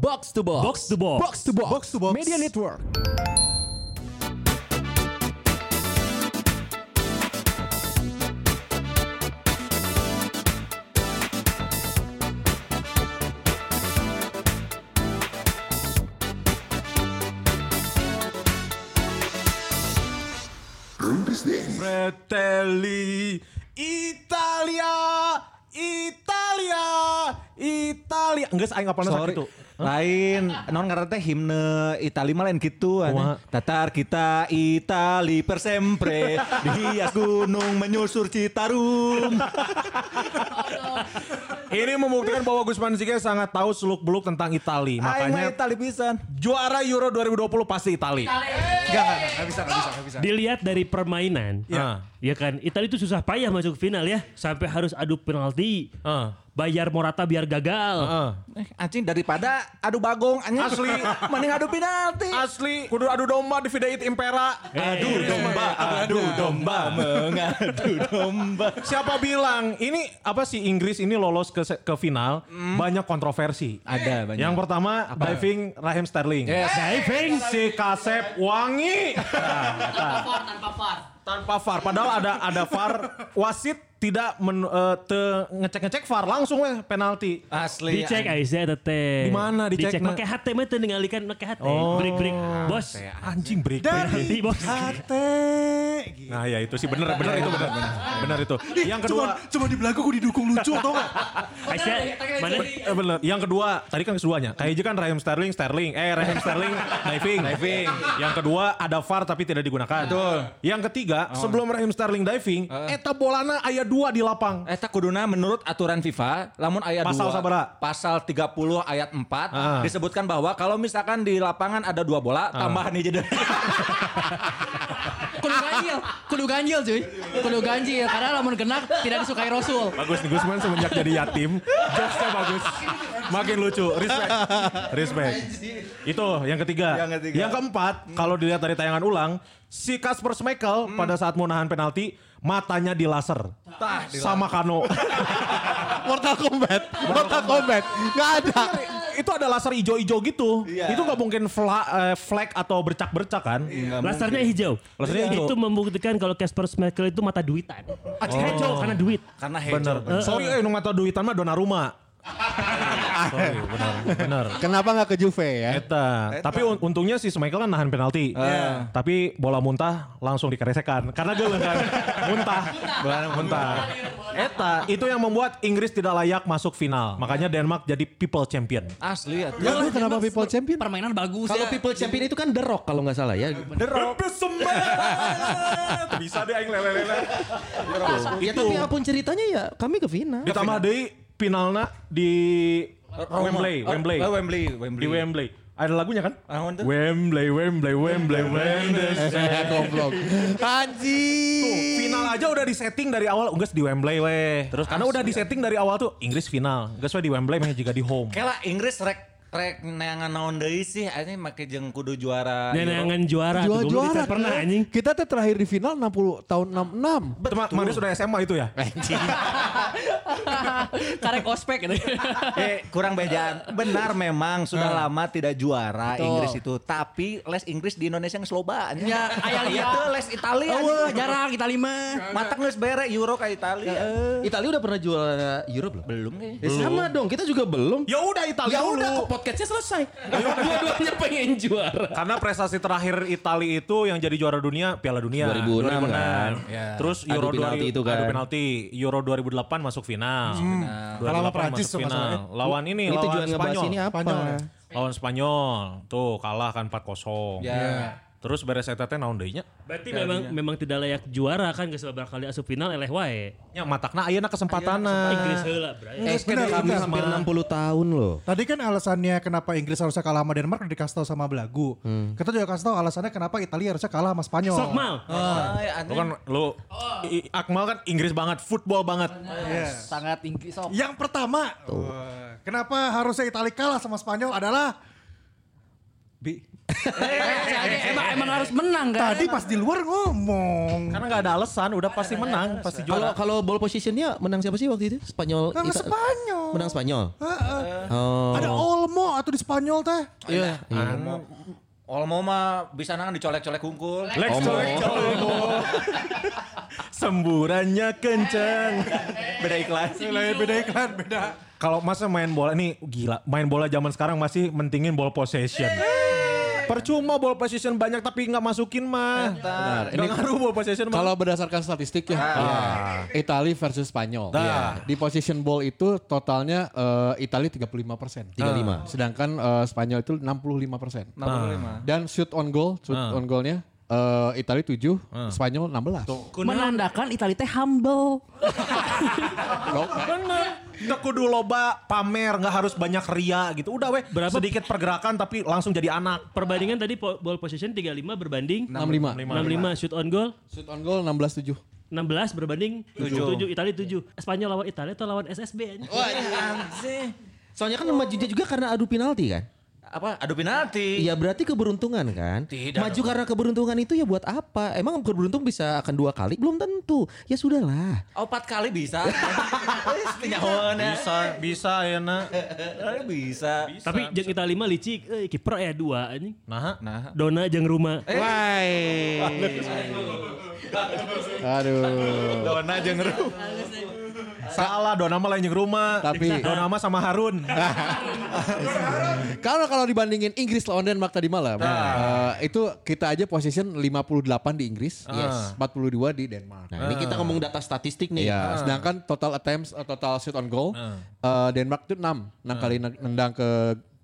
Box to Box. Box to Box. Box to box. Box to box. Media Network. Fratelli Italia Enggak aing apa Sorry. itu. Lain, non ngarana teh himne Itali mah lain gitu. Tatar kita Itali per sempre dihias gunung menyusur Citarum. Ini membuktikan bahwa Gusman Sige sangat tahu seluk beluk tentang Itali. Makanya Itali pisan. juara Euro 2020 pasti Itali. Enggak, enggak, enggak bisa, enggak bisa, enggak bisa. Dilihat dari permainan. Ya. Ya kan, Italia itu susah payah masuk final ya. Sampai harus adu penalti. Heeh. Bayar Morata biar gagal. Heeh. Eh, anjing daripada adu bagong anjing. Asli. Mending adu penalti. Asli, kudu adu domba di Videit Impera. Adu domba, adu domba, mengadu domba. Siapa bilang ini apa sih Inggris ini lolos ke ke final banyak kontroversi. Ada banyak. Yang pertama diving Raheem Sterling. Diving. Si Kasep wangi. Tanpa VAR. Padahal ada ada VAR. Wasit tidak men, eh, te- ngecek-ngecek VAR langsung weh penalti. Asli. Dicek aja teh. Di mana dicek? Dicek pakai HT mah teu ninggalikan pakai HT. Oh. Break break. Bos. Anjing break. Berhenti bos. Hati. Nah ya itu sih bener bener itu bener bener itu. Yang kedua Cuma, cuma di belakang gue didukung lucu tau gak? Aisyah, mana? Eh, bener. Yang kedua, tadi kan keduanya. Kayak aja kan Raheem Sterling, Sterling. Eh, Raheem Sterling diving. Diving. Yang kedua ada VAR tapi tidak digunakan. Betul. Yang ketiga, sebelum Raheem Sterling diving, eta bolana aya dua di lapang. Eta kuduna menurut aturan FIFA, lamun ayat Pasal 2, sabaraha? pasal 30 ayat 4 Ah. disebutkan bahwa kalau misalkan di lapangan ada dua bola, tambahan hiji deui. Kudu ganjil, kudu ganjil cuy. Kudu ganjil karena lamun genak tidak disukai Rasul. Bagus nih Gusman semenjak jadi yatim, jokesnya bagus. Makin lucu, respect. Respect. Itu yang ketiga. Yang ketiga. Yang keempat, kalau dilihat dari tayangan ulang, si Kasper Schmeichel pada saat mau nahan penalti, matanya di laser. Sama Kano. Mortal Kombat. Mortal Kombat. Gak ada. itu ada laser ijo-ijo gitu. Itu nggak mungkin fla, eh, flag atau bercak-bercak kan? Lasernya hijau. Lasernya hijau. Itu membuktikan kalau Casper Schmeichel itu mata duitan. Hijau karena duit. Karena Bener. hijau. Sorry, eh, ngata duitan mah Donnarumma. Sorry, bener, bener. Kenapa gak ke Juve ya? Eta. Tapi un- untungnya si Schmeichel kan nahan penalti. Tapi bola muntah langsung dikeresekan. Karena gue kan muntah. Bola muntah. Eta itu yang membuat Inggris tidak layak masuk final. Makanya Denmark jadi people champion. Asli ya. Ya, kenapa People Champion? Permainan bagus Kalau ya. People Champion itu kan The Rock kalau nggak salah ya. Bisa deh aing lele-lele. Ya tapi apa pun ceritanya ya kami ke final. Ditambah deui finalna di Wembley, Oh, Wembley. oh, Wembley, Wembley. Di Wembley. Ada lagunya kan? Tuh? Wembley, Wembley, Wembley, Wembley. Goblok. Anjing. Tuh, final aja udah disetting dari awal, enggak di Wembley weh. Terus karena udah disetting dari awal tuh Inggris final, enggak di Wembley mah juga di home. Kela Inggris rek rek neangan naon deui sih anjing make jeung kudu juara. Euro. Nenangan juara. Juara belum juara. kita pernah anjing. Kita tuh terakhir di final 60 tahun 66. Teman kemarin sudah SMA itu ya? Karek ospek gitu. Eh kurang bejaan. Benar memang sudah lama tidak juara Betul. Inggris itu, tapi les Inggris di Indonesia geus loba anjing. Ya, aya liat. Itu les Italia. Eueuh, jarang kita lima. Mata geus bere Euro ka Italia. Italia udah pernah juara Europe belum? Belum kayaknya. Ya sama dong, kita juga belum. Ya udah Italia Ya dulu. udah ke podcastnya selesai. Dua-duanya pengen juara. Karena prestasi terakhir Italia itu yang jadi juara dunia Piala Dunia 2006 kan. Ya. Terus Adu Euro penalti 2000 itu kan. Adu penalti Euro 2008 masuk final. Kalah 2008 sama Prancis masuk final. masalahnya. Lawan ini Ini lawan Spanyol. ini apa? Spanyol ya. Lawan Spanyol. Tuh kalah kan 4-0. Ya. Terus beres eta teh naon deui nya? Berarti memang memang tidak layak juara kan geus beberapa kali asup final eleh wae. Nya matakna ayeuna kesempatanna. Inggris heula, bray. Eh, kami benar. hampir 60 tahun loh. Tadi kan alasannya kenapa Inggris harusnya kalah sama Denmark udah dikasih tahu sama Belagu. Kita juga kasih tahu alasannya kenapa Italia harusnya kalah sama Spanyol. Sok mal. Ah, ya, Lu kan lu I- Akmal kan Inggris banget, football banget. Sangat Inggris sok. Yang pertama, wah, kenapa harusnya Italia kalah sama Spanyol adalah Bi. Eh, emang emang harus menang kan? Tadi pas di luar ngomong. Karena nggak ada alasan, udah pasti menang, pasti Kalau juara. kalau ball positionnya menang siapa sih waktu itu? Spanyol. Ita- Spanyol. Menang Spanyol. Heeh. Oh. Ada Olmo atau di Spanyol teh. Iya. Olmo, Olmo mah bisa nangan dicolek-colek hungkul. Lex Semburannya kenceng. Beda iklan. Beda iklan, beda. Kalau masa main bola ini gila, main bola zaman sekarang masih mentingin ball possession. Percuma ball possession banyak tapi nggak masukin mah. Benar. Nggak Ini ngaruh ball possession mah. kalau berdasarkan statistik ya, Italia versus Spanyol. Nah. Iya. Di position ball itu totalnya eh, Italia 35 persen. 35. Sedangkan eh, Spanyol itu 65 persen. 65. Dan shoot on goal, shoot on goalnya eh, Italia 7, Spanyol 16. Menandakan Italia teh humble. Bener. Nggak kudu loba pamer, nggak harus banyak ria gitu. Udah weh, Berapa? sedikit pergerakan tapi langsung jadi anak. Perbandingan tadi ball possession 35 berbanding 65. 65 shoot on goal. Shoot on goal 16 7. 16 berbanding 7. 7 Italia 7. Spanyol lawan Italia atau lawan SSB aja. Soalnya kan majunya juga karena adu penalti kan? Apa? Adu penalti. Iya berarti keberuntungan kan? Tidak Maju karena keberuntungan itu ya buat apa? Emang beruntung bisa akan dua kali? Belum tentu. Ya sudahlah. Oh, empat kali bisa. Ya. Bisa, bisa ya nak. Bisa. Tapi jeung Italia mah licik, eh kiper aya dua anjing. Nah, Nah. Dona jeung rumah. Aduh. Dona jeung ru. Salah Dona mah lain jeung rumah. Tapi- Dona mah sama Harun. Karena kalau dibandingin Inggris lawan Denmark tadi malam, eh, itu kita aja position 58 di Inggris, Yes. 42 di Denmark. Nah ini kita ngomong data statistik nih. Iya, sedangkan total attempts, eh, total shoot on goal, eh, Denmark itu 6, 6 kali nendang ke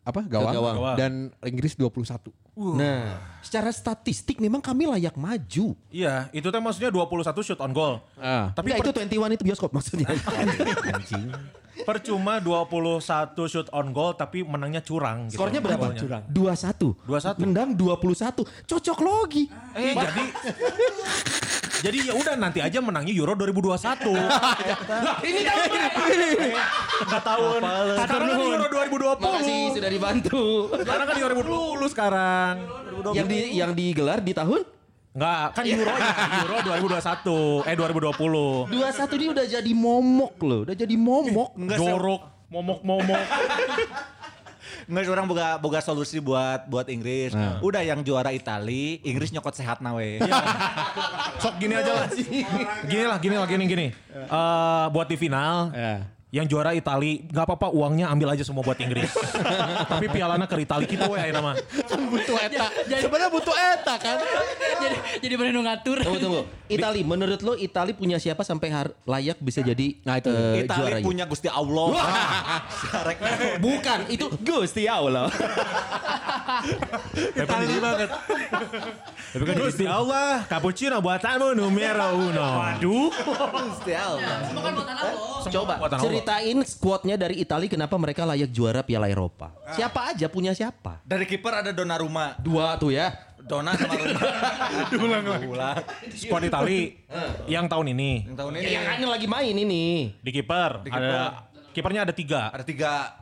apa gawang, gawang. dan Inggris 21. Nah, secara statistik memang kami layak maju. Iya, itu teh maksudnya 21 shoot on goal. Ah. Tapi Tapi itu 21 itu bioskop maksudnya. Anjing. percuma 21 shoot on goal tapi menangnya curang. gitu. Skornya berapa? Golnya. 21. 21. Nendang 21. Cocok logi. Eh jadi jadi ya udah nanti aja menangnya Euro 2021. lah ini tahun Enggak tahun. Sekarang kan Euro 2020. Makasih sudah dibantu. Sekarang kan 2020 sekarang. yang di yang digelar di tahun Enggak, kan Euro ya. Euro 2021. Eh 2020. 21 ini udah jadi momok loh, udah jadi momok. Jorok, momok-momok. Nggak orang boga boga solusi buat buat Inggris. Udah yang juara Itali, Inggris nyokot sehat nawe. Sok gini aja lah. Gini lah, gini lah, gini gini. Eh buat di final, Ya. Yang juara Itali, nggak apa-apa uangnya ambil aja semua buat Inggris. Tapi pialanya ke Itali kita we nama. Kan butuh eta. Sebenarnya butuh eta kan. jadi jadi bener ngatur. Tunggu tunggu. Itali, menurut lo Itali punya siapa sampai har- layak bisa jadi Nah, itu. eh, Itali juaranya? punya Gusti Allah. Bukan, itu Gusti Allah. Itali banget. Tapi kan Gusti Allah, cappuccino buatanmu numero uno. Waduh. Gusti Allah. Coba Buatan Allah. Ceritain squadnya dari Itali kenapa mereka layak juara Piala Eropa. Siapa aja punya siapa? Dari kiper ada Donnarumma. Dua tuh ya. Dona sama Rumah. Ulang lagi. Ulang. Squad Itali yang tahun ini Yang tahun ini Yang kan lagi main ini. di kiper ada kipernya ada tiga. ada tiga.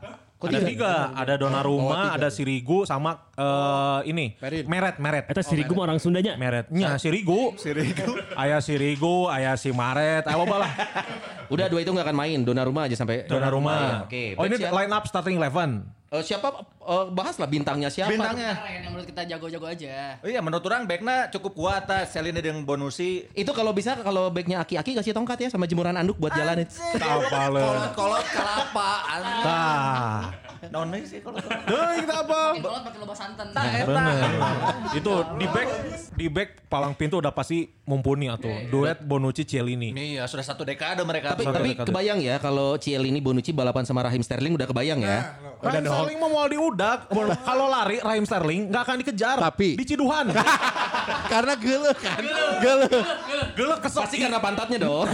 Ada tiga, ada Donnarumma, ada Sirigu sama eh, ini Perin. Meret, Meret. Eta Sirigu mah orang Sundanya. Meretnya Sirigu. Sirigu. Ayah Sirigu, ayah si Maret, ayo lah. Udah dua itu nggak akan main. Donnarumma aja sampai. Donnarumma. Oke. Oh ini siapa? line up starting eleven. Eh, siapa? eh, bahaslah bintangnya siapa? Bintangnya. Yang menurut kita jago-jago aja. Oh iya menurut orang backnya cukup kuat ta. Selina dengan Bonusi. Itu kalau bisa kalau backnya Aki-Aki kasih tongkat ya sama jemuran anduk buat jalanin. Apa le? Kolot-kolot kelapa. Naon nih sih kolot Tuh kita apa? Kalau pakai loba santan. Bener. Itu di back di back palang pintu udah pasti mumpuni atau duet Bonucci Cielini. Iya sudah satu dekade mereka. Tapi tapi kebayang ya kalau Cielini Bonucci balapan sama Raheem Sterling udah kebayang ya. Raheem Sterling mau mau diudak. Kalau lari Raheem Sterling nggak akan dikejar. Tapi- di Ciduhan. Karena gele kan. Gele. Gelek kesok. Pasti karena pantatnya dong.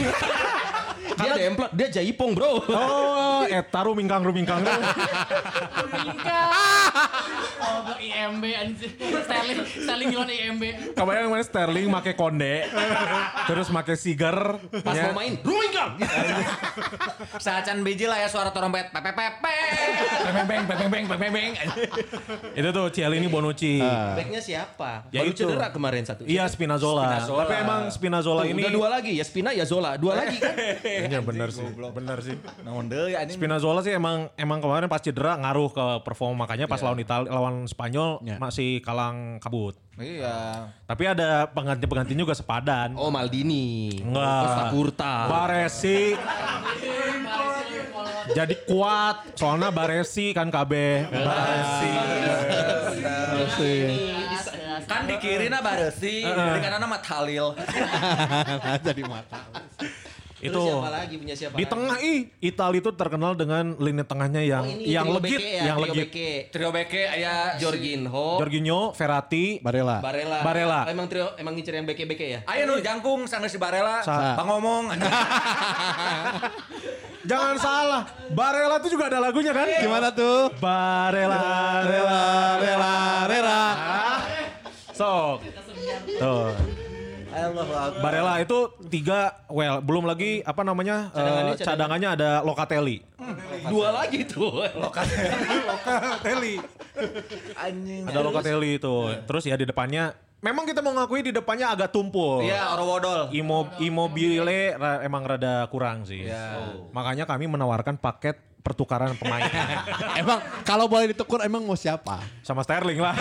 Dia demplot, dia jaipong bro. Oh, eta rumingkang rumingkang. Oh, IMB anjing. Sterling, Sterling lawan IMB. Kebayang mana Sterling make konde, terus make Siger. Pas ya. mau main, Ruingang. Saacan biji lah ya suara trompet. Pepe pepe. Beng beng beng beng beng beng beng. Itu tuh Cialini Bonucci. Backnya siapa? Ya Baru itu. cedera kemarin satu. Iya Spinazzola. Spinazzola. Tapi emang Spinazzola Tuh, ini udah dua lagi ya Spina ya Zola dua lagi kan Iya benar sih. Benar sih. Namun deh anjing. Spinazzola sih emang emang kemarin pas cedera ngaruh ke performa makanya pas lawan Italia lawan Spanyol Iya. masih kalang kabut. Iya. Tapi ada pengganti-pengganti juga sepadan. oh Maldini Enggak. Costa Curta Baresi jadi kuat soalnya Baresi kan KB Baresi Kan di kiri na Baresi, di kanan nama Talil. Jadi mata. Itu Terus siapa lagi punya siapa di lagi? tengah ih Italia itu terkenal dengan lini tengahnya yang Oh, ini yang legit ya, yang trio legit Beke. Trio Beke aya Jorginho Jorginho Verratti Barella. Barella Barella. Oh, emang trio emang ngincer yang beke-beke ya Aya nu jangkung sanggeus si Barela. Sa- Pangomong. jangan salah Barella itu juga ada lagunya kan Gimana tuh? Barella Rela, rela, rela. sok tuh Barella itu tiga well belum lagi apa namanya Cadangannya, eh, cadangannya ada Locatelli dua lagi tuh. Anjing. ada Locatelli itu terus ya di depannya memang kita mau ngakui di depannya agak tumpul Iya, Orowodol. Imo, Immobile ra- emang rada kurang sih. Iya. Makanya kami menawarkan paket pertukaran pemain Emang kalau boleh ditukur emang mau siapa? sama Sterling lah.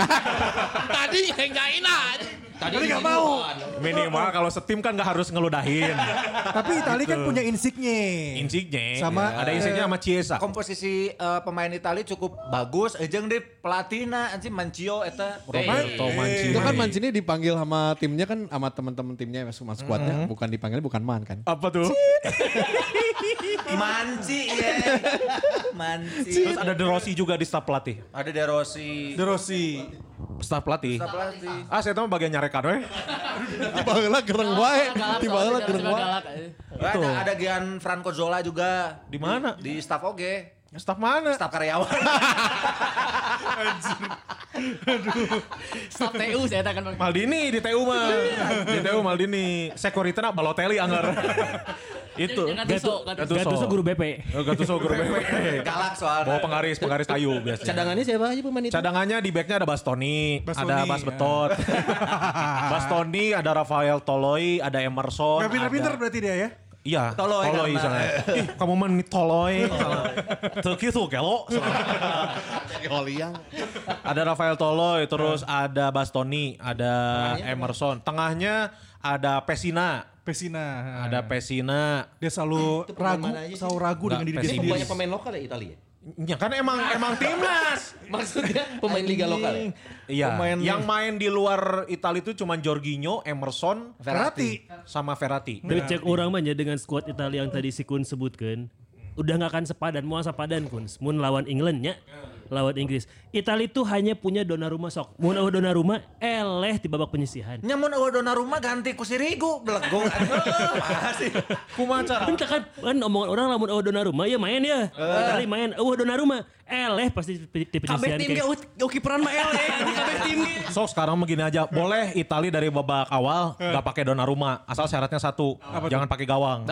tadi enggak enak tadi nggak mau. Minimal kalau setim kan nggak harus ngeludahin. Tapi Itali kan punya Insigne. Insigne Sama- ada Insigne sama Chiesa. Komposisi eh, pemain Italia cukup bagus. Ejeng deh pelatihna anjing Mancio eta. Roberto Mancini. Itu kan Mancini dipanggil sama timnya kan sama teman-teman timnya masuk masuk squadnya bukan dipanggil bukan man kan. apa tuh? Manci ya. Manci. Terus ada De Rossi juga di staf pelatih. Ada De Rossi. De Rossi. Staf pelatih. Pelatih. Ah, saya tahu bagian nyarekan we. Tiba heula gereng wae. Tiba heula gereng wae. Ada ada Gian Franco Zola juga. Di mana? Di staff oge. Staf mana? Staff karyawan. Staf TU saya kan Bang. Maldini di TU mah. di TU Maldini. Security na Balotelli anggar. Itu. Yang Gattuso, Gattuso. Gattuso guru BP. Oh, Gattuso guru BP. Galak soalnya. Bawa penggaris, penggaris kayu biasanya. cadangannya siapa aja pemain itu Cadangannya di backnya ada Bastoni, Bastoni, ada Bas ya. Betot. Bastoni, ada Rafael Toloi, ada Emerson. Gak pinter-pinter berarti dia ya. Iya, Toloi Toloi karena- sana. Ih, kamu mah nih Toloi. Tuh gitu, gelo. Ada Rafael Toloi, terus ada Bastoni, ada Emerson. Tengahnya ada Pesina. Pesina. Ada Pesina. Dia selalu ragu, selalu ragu dengan diri. Ini sendiri. banyak pemain lokal ya Italia Ya kan emang emang timnas. maksudnya pemain liga lokal ya Iya. Pemain- Yang main di luar Italia itu cuma Jorginho, Emerson, Verratti. sama Verratti. Dari cek orang mah ya dengan skuad Italia yang tadi si Kun sebutkan. Udah nggak akan sepadan, mau sepadan Kun. Mun lawan England ya, lawan Inggris. Italia itu hanya punya Donnarumma sok. Mun eueuh Donnarumma eleh di babak penyisihan. Nyamun eueuh Donnarumma ganti ku Sirigu belegong. Pasti. Kumaca. Entah kan, kan omongan orang lamun eueuh Donnarumma ya main ya. Italia main eueuh Donnarumma eleh pasti di, di Kabeh penyisihan. tim ge u kiperan mah eleh. Kabeh tim ge. So sekarang begini aja, boleh Itali dari babak awal nggak pakai Donnarumma, asal syaratnya satu, jangan pakai gawang.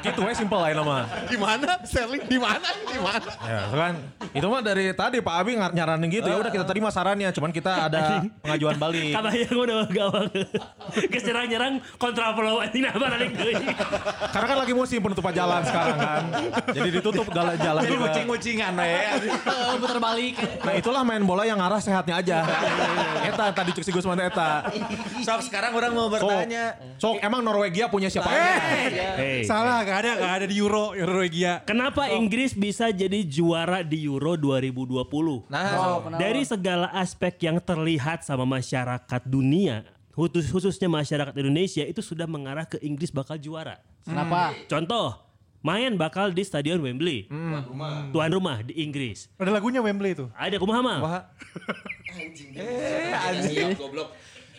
gitu ya simple lah nama. Di mana? Sterling di mana? Di mana? Ya kan, itu mah dari tadi Pak Abi ngar- nyaranin gitu ya udah kita terima sarannya, cuman kita ada pengajuan balik. Kabayang udah gawang. Keserang nyerang kontra flow anjing apa balik deui. Karena kan lagi musim penutupan jalan sekarang kan, jadi ditutup gala jalan Jadi kucing-kucingan we. Eh, Putar balik. Nah itulah main bola yang arah sehatnya aja. eta tadi cek si Gusman eta. Sok sekarang orang mau bertanya. sok emang Norwegia punya siapa? Hey. Salah, gak ada, gak ada di Euro, Norwegia. Kenapa Inggris bisa jadi juara di Euro 2020? Nah, sok. Dari segala aspek yang terlihat sama masyarakat dunia, khusus khususnya masyarakat Indonesia itu sudah mengarah ke Inggris bakal juara. Kenapa? Contoh, main bakal di Stadion Wembley. Tuan rumah di Inggris. Ada lagunya Wembley itu. Ada kumaha mah? Wah. eh anjing goblok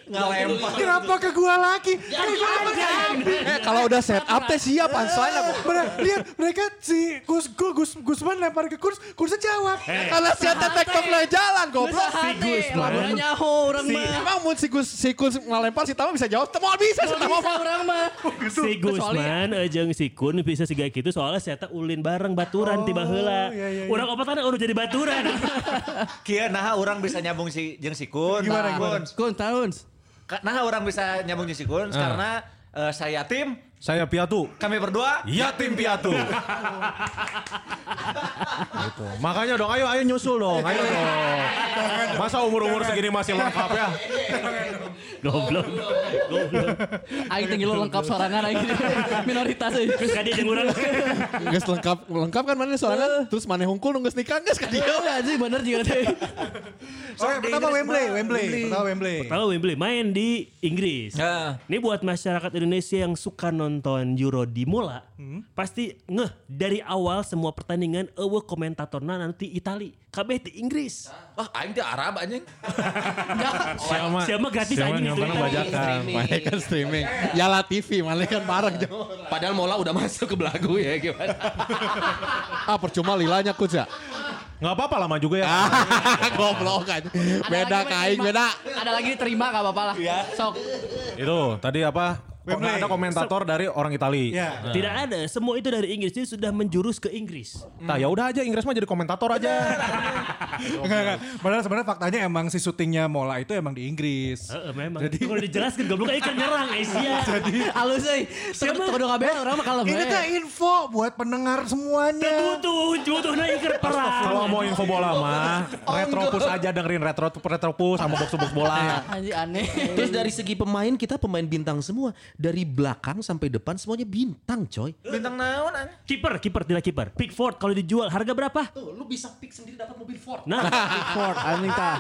Ngelempar. Kenapa ke gua lagi? Gua kan- Eh kalau udah set up teh siap aku. Bener, lihat mereka si Gus Gus Gus Gusman lempar ke Kurs, Kursnya jawab. Karena si Eta tektok le jalan goblok. Hati, lamun nyaho orang mah. Emang mun si Gus si Gus ngalempar si Tama bisa jawab. Mau bisa si Tama. Orang mah. Si Gusman eh, jeung si Kun bisa siga gitu soalnya saya ulin bareng baturan tiba heula. Urang opat udah jadi baturan. Kia nah orang bisa nyambung si jeung si Kun. Gimana, Nah, gimana? Kun. Kun tahun. Nah orang bisa nyambung jeung si Kun karena eh, saya tim, Saya piatu. kami berdua Iya tim piatu. gitu. Makanya dong, ayo ayo nyusul dong, ayo dong. Masa umur-umur segini masih lengkap ya? Goblok. Goblok. Aing tinggi lo lengkap sorangan aing minoritas euy. Terus kadi jeung urang. Geus lengkap lengkap kan mana soalnya terus mana hungkul nunggu nikah geus ka. Iya anjing bener juga teh. Oh, yang pertama Wembley, Wembley, pertama Wembley. Tahu Wembley main di Inggris. Ya. Ini buat masyarakat Indonesia yang suka nonton Euro di Mola, pasti ngeh dari awal semua pertandingan eueuh komentatorna nanti Itali, kabeh di Inggris. Wah, aing teh Arab anjing. Siapa Siapa gratis siapa anjing itu Itali. bajakan. Kan streaming. Yala TV, mana kan bareng jauh. Padahal Mola udah masuk ke belagu ya gimana. Ah percuma lilanya kus ya. Nggak apa-apa lama juga ya. Goblok kan. Beda kain beda. Ada lagi diterima gak apa-apa lah. Sok. Itu tadi apa? Kok nggak ada komentator dari orang Itali. Ya. Tidak ada, semua itu dari Inggris. Jadi sudah menjurus ke Inggris. Nah ya udah aja Inggris mah jadi komentator aja. Enggak, enggak. Padahal sebenarnya faktanya emang si syutingnya Mola itu emang di Inggris. Heeh, memang. Kalau dijelaskan goblok ikan nyerang Asia. Halus euy. Siapa tuh kabeh orang mah kalem. Ini we. teh info buat pendengar semuanya. Butuh, butuh na ikan perang. Kalau mau info bola mah Retropus aja dengerin Retro Retropus sama box box bola. Anjing aneh. Terus dari segi pemain kita pemain bintang semua. Dari belakang sampai depan semuanya bintang coy. Bintang naon anjing? Kiper, kiper tidak kiper. Pickford kalau dijual harga berapa? Tuh lu bisa pick sendiri dapat mobil Ford. Nah, Ford anjing tah.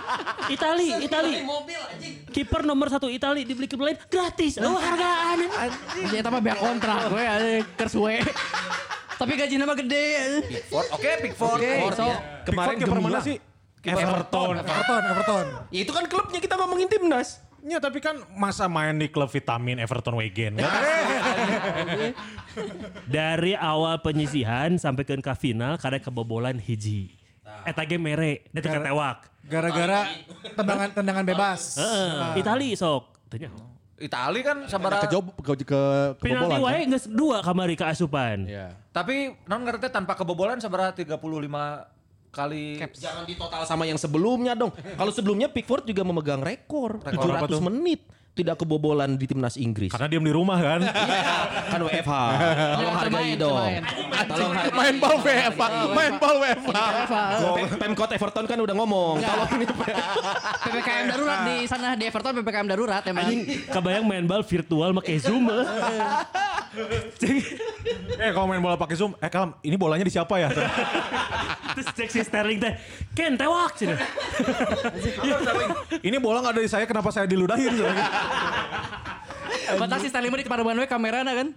Itali, Itali. mobil anjing. Kiper nomor satu Itali dibeli klub lain gratis. Oh hargaan. Anjing eta mah biar kontrak gue anjing kers we. Tapi gajinya mah gede. anjing. Ford, oke, Pickford. Oke, Ford, sok. ya. Kemarin kiper mana sih? Everton. Everton, Everton. Ya itu kan klubnya kita ngomongin timnas. Ya tapi kan masa main di klub vitamin Everton Wegen kan? Dari awal penyisihan sampai ke ke final kada kebobolan hiji. Eta ge mere, dia tewak. Gara-gara tendangan tendangan bebas. Heeh, Itali sok. Tanya. Itali kan sabaraha. Ke job ke, ke Penalti kebobolan. wae kan? geus dua kamari ke asupan. Iya. Tapi non ngerti tanpa kebobolan sabaraha 35 kali Jangan ditotal sama yang sebelumnya dong. Kalau sebelumnya Pickford juga memegang rekor, Rekor apa 700 tuh? menit tidak kebobolan di timnas Inggris. Karena diem di rumah kan? kan WFH. Tolong hargai dong. Tolong hargai. Main bal WFA, main bal. Pem- Pemkot Everton kan udah ngomong. Tolong ini PPKM darurat di sana di Everton PPKM darurat emang. Anjing kebayang main bal virtual make Zoom. eh. eh kalau main bola pakai zoom, eh kalem, ini bolanya di siapa ya? Terus cek si Sterling teh, Ken tewak cina. ini bola nggak ada di saya, kenapa saya diludahin? Batas si Stanley di kemarin we kamerana kan.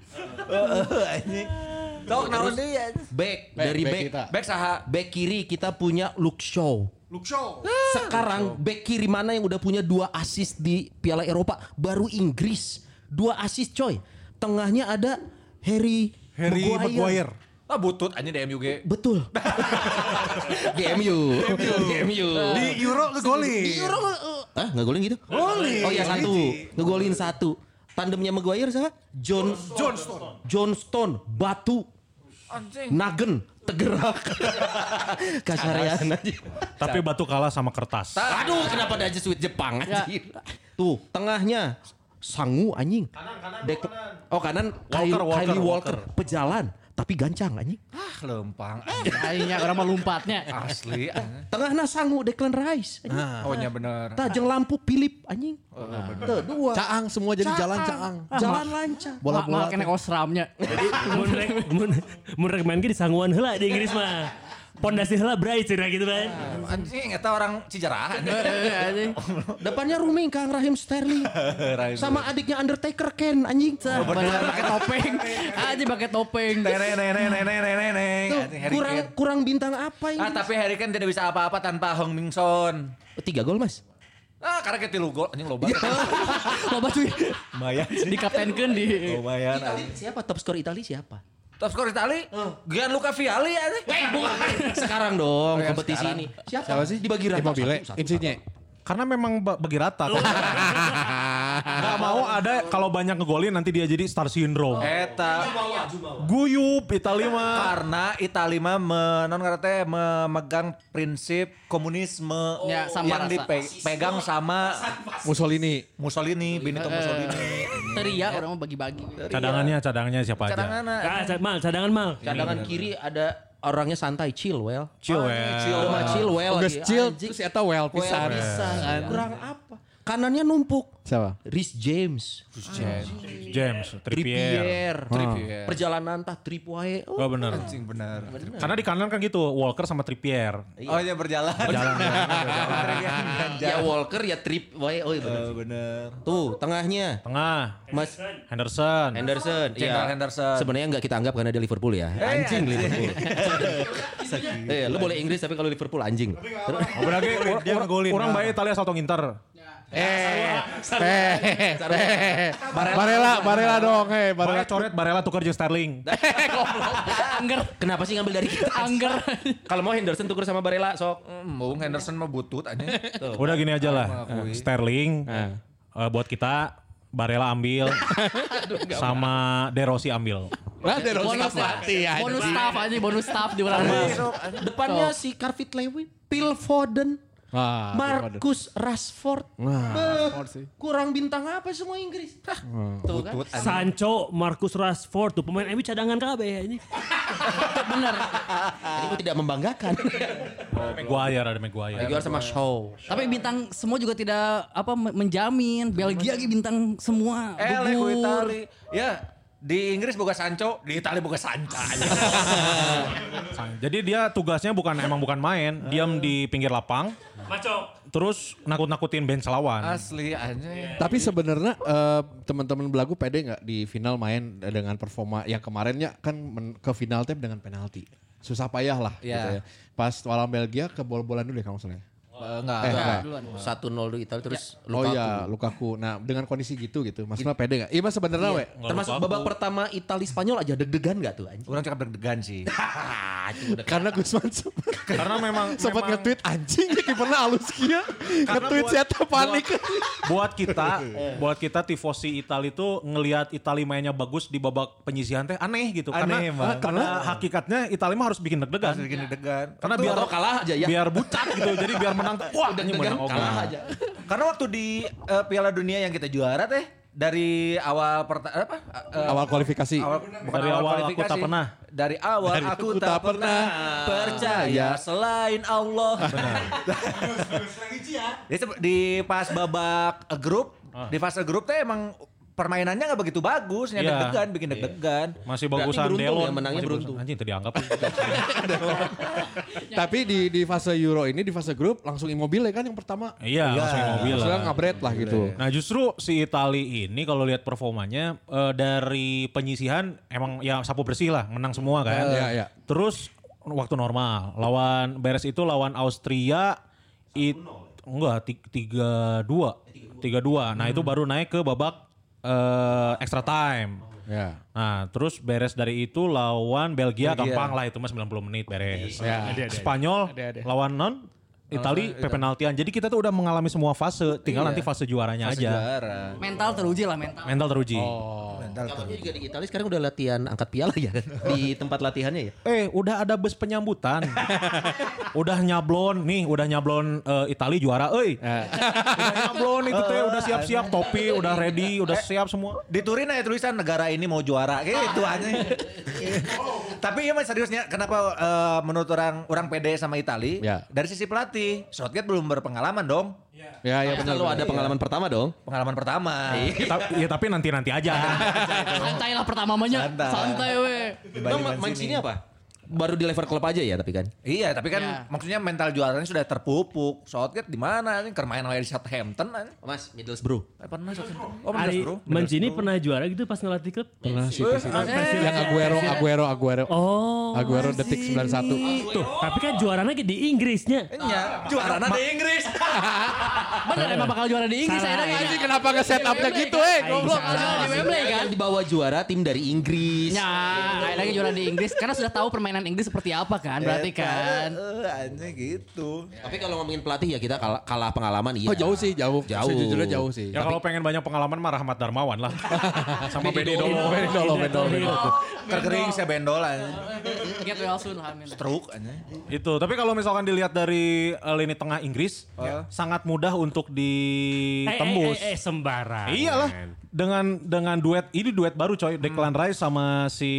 Sok naon dia? back dari back back. saha? Back kiri kita punya Luke Shaw. Luke Shaw. Sekarang back kiri mana yang udah punya dua assist di Piala Eropa? Baru Inggris. Dua assist coy. Tengahnya ada Harry Harry Maguire. Ah butut anjing di MUG. Betul. di MU. Di MU. Di Euro ngegolin. Di Euro uh, ah nggak golin gitu? Golin. Oh iya satu, ngegolin satu. Tandemnya Maguire siapa? John Johnston. John Stone, Batu, Anjing. Nagen, Tegerak. Kasarean aja. Tapi batu kalah sama kertas. Aduh, kenapa ada Jesuit Jepang anjir. Tuh, tengahnya Sangu anjing. Dek- Oh kanan Kyle- Walker, Walker, Kylie Walker, Walker. pejalan tapi gancang anjing. Ah lempang. Aingnya orang mah lumpatnya. Asli. anjing. Tengahnya Sangu Declan Rice. Anjing. Oh nya bener. Tajeng lampu Philip anjing. Tuh, dua. Caang semua jadi jalan caang. Jalan lancar. Bola Bola-bola. kena osramnya. Jadi mun rek mun mun rek main ge disangguan heula di Inggris mah. Pondasi heula bray cenah gitu kan. Anjing eta orang Cijerah. Eh, anjing. Depannya rooming Kang Rahim Sterling. Sama adiknya Undertaker Ken anjing. Bener pakai topeng. Anjing pakai topeng. Neneng neneng neneng neneng. Tuh, Anjing Harry kurang kurang bintang apa ini? Ah tapi Harry Kane tidak bisa apa-apa tanpa Hong Min Son. Tiga gol mas. Ah, karena kita tilu gol anjing loba. Loba cuy. Lumayan sih. Dikaptenkeun di Lumayan. Itali siapa top skor Itali siapa? Top skor Itali, Gianluca Vialli anjing. Sekarang dong Oh, kompetisi sekarang. ini. Siapa? Siapa sih? Dibagi rata. Immobile, Insigne. Karena memang ba- bagi rata. Gak mau ada kalau banyak ngegolin nanti dia jadi star syndrome. Eta Guyup Italia mah. karena Itali mah menon teh memegang prinsip komunisme Ya, sama yang rasa. dipegang sama Mussolini. Mussolini, Benito Mussolini. Teria orang mau bagi-bagi. Cadangannya, cadangannya siapa aja. Cadangan Ah, ca- mal, cadangan mal. Cadangan kiri ada orangnya santai, chill well. Chill, well. Chill well Geus lagi. chill, terus eta well Well pisan. Kurang apa? Kanannya numpuk. Siapa? Rhys James. James, Trippier. Trippier. Perjalanan tah trip wae. Oh, Oh bener. Anjing benar. Karena di kanan kan gitu, Walker sama Trippier. Oh iya berjalan. Jalan. ya Walker ya trip wae. Oh, iya bener. Oh, bener. Tuh, tengahnya Tengah, Mas Henderson. Henderson. Iya. Henderson. Sebenarnya nggak kita anggap karena dia Liverpool ya. Anjing Liverpool. Eh, lu boleh Inggris tapi kalau Liverpool anjing. Oh, berarti orang, orang baik Italia atau Inter. Eh, eh, eh. Barela, Barela dong, hei, Barella Barela. coret, Barella tukar jeung Sterling. Angger, Kenapa sih ngambil dari kita? angger. Kalau mau Henderson tuker sama Barella sok. Hmm, Bung Henderson mah butut aja. Udah gini aja lah. Sterling eh, buat kita Barella ambil sama De Rossi ambil. Nah, dari Bonus mati ya. bonus staff aja, bonus staff di Depannya si Carvit Lewin, Phil Foden, Wah, Marcus Rashford. Nah, Beuh, kurang bintang apa semua Inggris? Hah, Tuh kan. Sancho, Marcus Rashford tuh pemain MU cadangan kabeh ini. Bener. Jadi gue tidak membanggakan. Maguire ada Maguire. Maguire sama Shaw. Tapi bintang semua juga tidak apa me- menjamin. Belgia lagi bintang semua. Eh, Lego gugur. Itali. Ya, di Inggris boga Sancho, di Itali boga Sanca. Jadi dia tugasnya bukan emang bukan main, diam di pinggir lapang, Maco. terus nakut-nakutin bench lawan. Asli aja. Tapi sebenarnya eh, teman-teman belagu pede nggak di final main dengan performa yang kemarinnya kan men- ke final teh dengan penalti. Susah payah lah Iya. gitu ya. Pas lawan Belgia ke bol-bolan dulu ya kamu salah. Eh, Enggak. Eh, enggak. Satu nol dulu Italia terus Oh Lukaku. iya, Lukaku. Nah, dengan kondisi gitu gitu. Maksudnya pede nggak? Iya, mas sebenarnya we. Termasuk babak pertama Italia Spanyol aja deg-degan gak tuh anjing? Orang cakap deg-degan sih. Karena Gusman sempat Karena memang sempat nge-tweet anjing ya kiperna halus kia. Nge-tweet buat- saya tuh panik. buat kita, buat kita tifosi Itali itu ngelihat Itali mainnya bagus di babak penyisihan teh aneh gitu. Aneh, karena pada hakikatnya Itali mah harus bikin deg-degan. Bikin deg-degan. Karena biar kalah aja ya. Biar bucat gitu. Jadi biar menang tuh, wah Deg-degan menang oke. kalah aja. Karena waktu di eh, Piala Dunia yang kita juara teh dari awal perta apa? eh, Awal kualifikasi. awal, bukan Dari awal aku kualifikasi. tak pernah. Dari awal Dari aku, aku tak, tak pernah percaya selain Allah. Sebe- di pas babak grup, di fase grup teh emang permainannya nggak begitu bagus, Iya. deg-degan, bikin deg-degan. Masih Berarti bagusan beruntung Delon. ya, menangnya Masih beruntung. Anjing itu dianggap. Tapi di di fase Euro ini di fase grup langsung Immobile kan yang pertama. Iya, langsung mobil Maksudnya lah. ngabret lah gitu. Nah justru si Itali ini kalau lihat performanya eh, dari penyisihan emang ya sapu bersih lah, menang semua kan. Iya, iya. Terus waktu normal lawan beres itu lawan Austria it, enggak ti- tiga dua tiga dua. Nah itu baru naik ke babak eh, extra time. Ya. Nah, terus beres dari itu lawan Belgia, gampang lah itu mah 90 menit beres. Ya. Spanyol lawan non Itali penaltian. Jadi kita tuh udah mengalami semua fase, tinggal nanti fase juaranya Fase aja. juara. Mental teruji lah mental. Mental teruji. Katanya juga di Italia sekarang udah latihan angkat piala ya di tempat latihannya ya. Eh, udah ada bus penyambutan. udah nyablon nih, udah nyablon eh, Itali juara, euy. udah nyablon itu teh, udah siap-siap topi, udah ready, udah siap semua. Di Turin ada tulisan negara ini mau juara gitu aja. Tapi iya mas seriusnya kenapa eh, menurut orang orang pede sama Itali? Ya. Dari sisi pelatih, Southgate belum berpengalaman dong. Ya, ya benar. Kalau ada pengalaman pertama dong. Pengalaman pertama. Ta- ya tapi nanti-nanti aja. Santai lah pertama namanya. Santai. Santai we. Bang, main Mancini. sini apa? Baru di level klub aja ya tapi kan. Iya, tapi kan Ya. maksudnya mental juaranya sudah terpupuk. Southgate di mana? Ini kermain di Southampton. aja. Mas, Middlesbrough. Eh, pernah Southampton. Oh, bro. Mancini pernah juara gitu pas ngelatih klub? Pernah sih di situ. Yang Aguero, Aguero, Aguero. Oh. Aguero detik 91. Tuh, tapi kan juaranya di Inggrisnya. Iya, juara di Inggris. Bener emang bakal juara di Inggris saya Anjing kenapa nge-set up-nya gitu eh goblok. Bakal juara di Wembley kan. Dibawa juara tim dari Inggris. Ya, lagi juara di Inggris karena sudah tahu permainan Inggris seperti apa kan, berarti kan. Eh, anjing gitu. Tapi kalau ngomongin pelatih ya kita kalah, kalah pengalaman iya. Oh jauh sih, jauh. Jauh. Sejujurnya jauh sih. Ya kalau pengen banyak pengalaman mah Rahmat Darmawan lah. Sama Benny Dolo. Benny Dolo, Benny Dolo. Terkering saya bendol anjing. Get well soon. Stroke. Itu. Tapi kalau misalkan dilihat dari eh, lini tengah Inggris, sangat mudah untuk ditembus. Eh, eh, eh, sembarang. Iyalah. Dengan dengan duet ini duet baru coy, Declan Rice sama si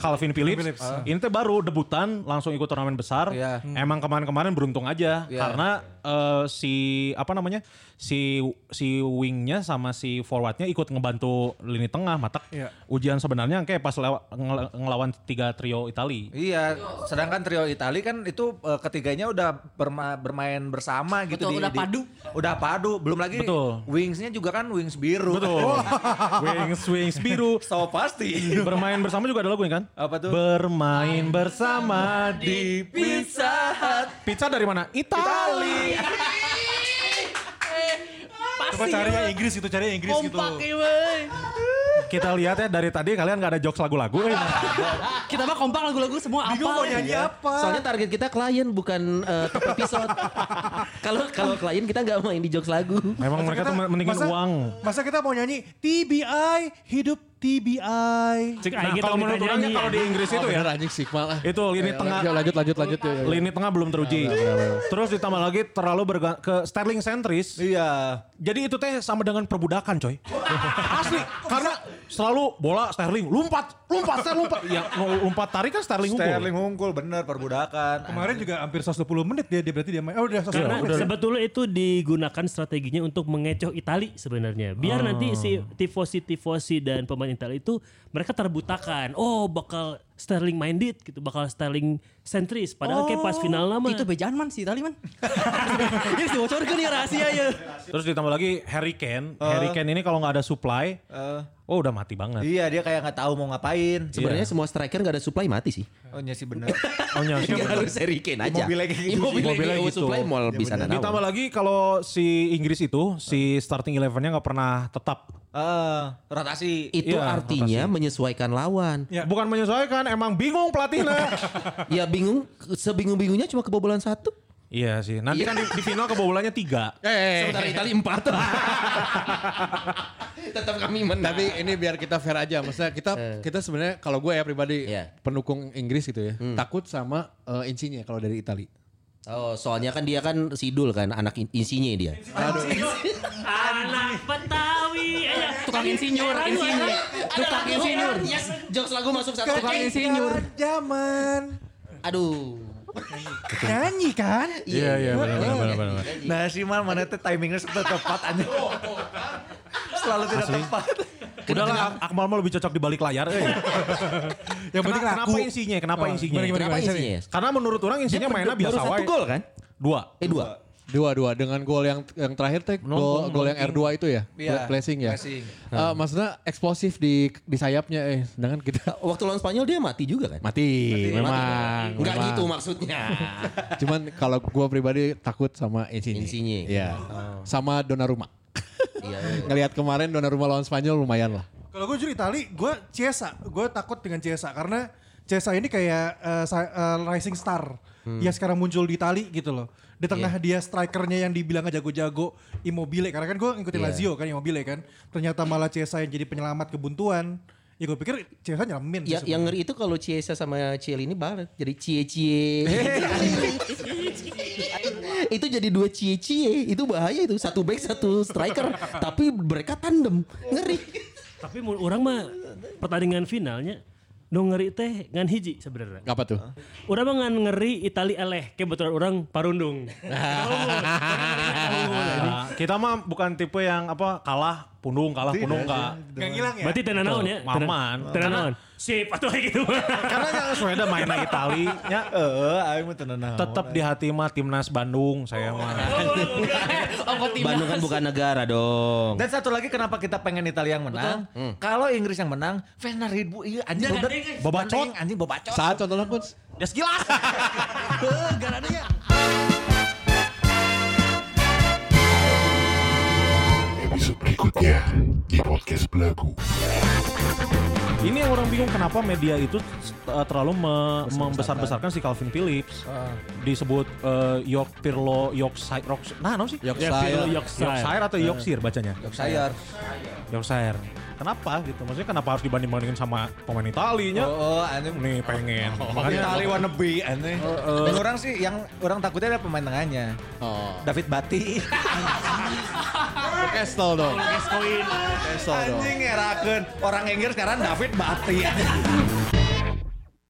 Calvin Phillips. Ini tuh baru debutan langsung ikut turnamen besar. Iya. Emang kemarin-kemarin beruntung aja Iya. karena eh, si apa namanya? si si wingnya sama si forwardnya ikut ngebantu lini tengah matak Iya. ujian sebenarnya kayak pas lewa- ngel- ngelawan tiga trio Itali Iya, sedangkan trio Itali kan itu eh, ketiganya udah berma- bermain bersama gitu Betul, udah padu. Udah padu, belum lagi Betul. wingsnya juga kan wings biru. betul wings wings biru So pasti. bermain bersama juga ada lagu ini kan Apa tuh? bermain bersama di Pizza Hut. pizza dari mana Itali Coba cari yang Inggris gitu, cari yang Inggris gitu. Kompak ya, wey. kita lihat ya dari tadi kalian nggak ada jokes lagu-lagu eh. Kita mah kompak lagu-lagu semua Bingung apa. mau nyanyi apa. Soalnya target kita klien bukan top episode. Kalau kalau klien kita nggak main di jokes lagu. memang mereka tuh mendingin masa, uang Masa kita mau nyanyi TBI, hidup TBI. Cek nah aing kalau kita menurut orangnya kalau di Inggris itu Oh, ya anjing Sigma lah. itu lini tengah Yuk, lanjut lanjut lanjut ya. lini tengah belum teruji terus ditambah lagi terlalu berga- ke Sterling sentris Iya. Jadi itu teh sama dengan perbudakan coy. Asli. Karena selalu bola Sterling. Lompat. Lompat. Sterling lompat. Ya lompat tarik kan Sterling unggul. Sterling unggul bener perbudakan. Kemarin juga hampir 120 menit dia, dia berarti dia main. Oh udah 120 Karena udah. sebetulnya itu digunakan strateginya untuk mengecoh Itali sebenarnya. Biar nanti si tifosi-tifosi dan pemain Itali itu mereka terbutakan. Oh bakal Sterling minded gitu, bakal Sterling sentris. Padahal kayak pas final nama. Itu bejaan man si Itali man. Ini si bocorkan ya rahasia ya. Terus ditambah lagi Harry Kane. Harry Kane ini kalau nggak ada supply, Eh, oh udah mati banget. iya dia kayak nggak tahu mau ngapain. Sebenarnya semua striker nggak ada supply mati sih. Oh iya sih bener. Oh iya, sih. Harus Harry Kane aja. Immobile kayak gitu sih. Immobile kayak gitu. supply mau bisa nanawan. Ditambah lagi kalau si Inggris itu si starting elevennya nggak pernah tetap. Eh, rotasi. Itu Iya, artinya menyesuaikan lawan. Ya. Bukan menyesuaikan, emang bingung pelatihnya. Ya bingung, sebingung-bingungnya cuma kebobolan satu. iya sih. Nanti kan di, di final kebobolannya tiga. Eh, Sementara Itali empat. Tetap kami menang. tapi ini biar kita fair aja. Maksudnya kita kita sebenarnya kalau gue ya pribadi Iya. pendukung Inggris gitu ya, takut sama eh, Insigne kalau dari Itali. Oh, soalnya kan dia kan sidul kan, anak in- insinya dia. Anak Betawi. Tukang insinyur, insinyur. Tukang insinyur. Yes, jokes lagu masuk satu. Tukang insinyur. Zaman. Aduh. Nyanyi kan? Iya iya benar benar benar. Nah sih mal mana teh timingnya sudah tepat aja. Selalu tidak tepat. Udahlah Akmal mah lebih cocok di balik layar. Eh. Yang penting Kenapa, laku. kenapa insinya? Kenapa Oh, insinya? Kenapa insinya? Karena menurut orang insinya mainnya biasa Baru satu wae. gol kan? Dua. Eh dua. Dua dua dengan gol yang yang terakhir teh gol gol yang R2 itu ya. Iya, Blessing ya. blessing. Eh, maksudnya eksplosif di di sayapnya eh sedangkan kita Waktu lawan Spanyol dia mati juga kan? mati, memang. Enggak memang. gitu maksudnya. Cuman kalau gue pribadi takut sama Insigne. Insigne. Iya. Sama Donnarumma. Iya. iya. Ngelihat kemarin Donnarumma lawan Spanyol lumayan lah. Kalau gue jujur Itali, gue Chiesa. Gue takut dengan Chiesa karena Chiesa ini kayak sa- eh, rising star yang sekarang muncul di Itali gitu loh. Di tengah dia strikernya yang dibilang jago-jago Immobile karena kan gue ngikutin Iya. Lazio kan Immobile kan. Ternyata malah Chiesa yang jadi penyelamat kebuntuan. Ya gue pikir Chiesa nyelamin sih Ya, yang ngeri itu kalau Chiesa sama Ciel ini bareng. Jadi cie-cie. itu jadi dua cie-cie. Itu bahaya itu. Satu back, satu striker. Tapi mereka tandem. Ngeri. Tapi orang mah pertandingan finalnya nu ngeri teh ngan hiji sebenarnya. Apa tuh? Urang mah ngan ngeri Itali eleh kebetulan orang parundung. Nah, kita mah bukan tipe yang apa kalah pundung kalah pundung enggak. Gak ngilang ya? Berarti tenan naon ya? Maman. Tenan naon? Sip atuh kayak gitu. Karena yang Sweden mainnya Itali ya Eh, aing mah tenan naon. tetap di hati mah timnas Bandung saya mah. Bandung kan bukan negara dong. Dan satu lagi kenapa kita pengen Italia yang menang? Kalau Inggris yang menang, fans ribu iya anjing Bobacot. anjing bobacot. Saat contohnya Coach. Des gilas. Garananya Przeprikutnie i podcast blogu. Ini yang orang bingung kenapa media itu uh, terlalu me- membesar-besarkan si Calvin Phillips. Disebut uh, York Pirlo Yorkshire Rock, nah no sih? Yorkshire. Yorkshire. Yorkshire atau Yorkshire bacanya? Yorkshire. Yorkshire. Kenapa gitu? Maksudnya kenapa harus dibanding-bandingin sama pemain Italinya? Oh, oh aneh. Nih pengen. Itali wannabe aneh. Dan orang sih yang orang takutnya ada pemain tengahnya. Oh. David Bati. Castle dong. Castle dong. Anjing ngerakeun. Orang Inggris sekarang David Bati.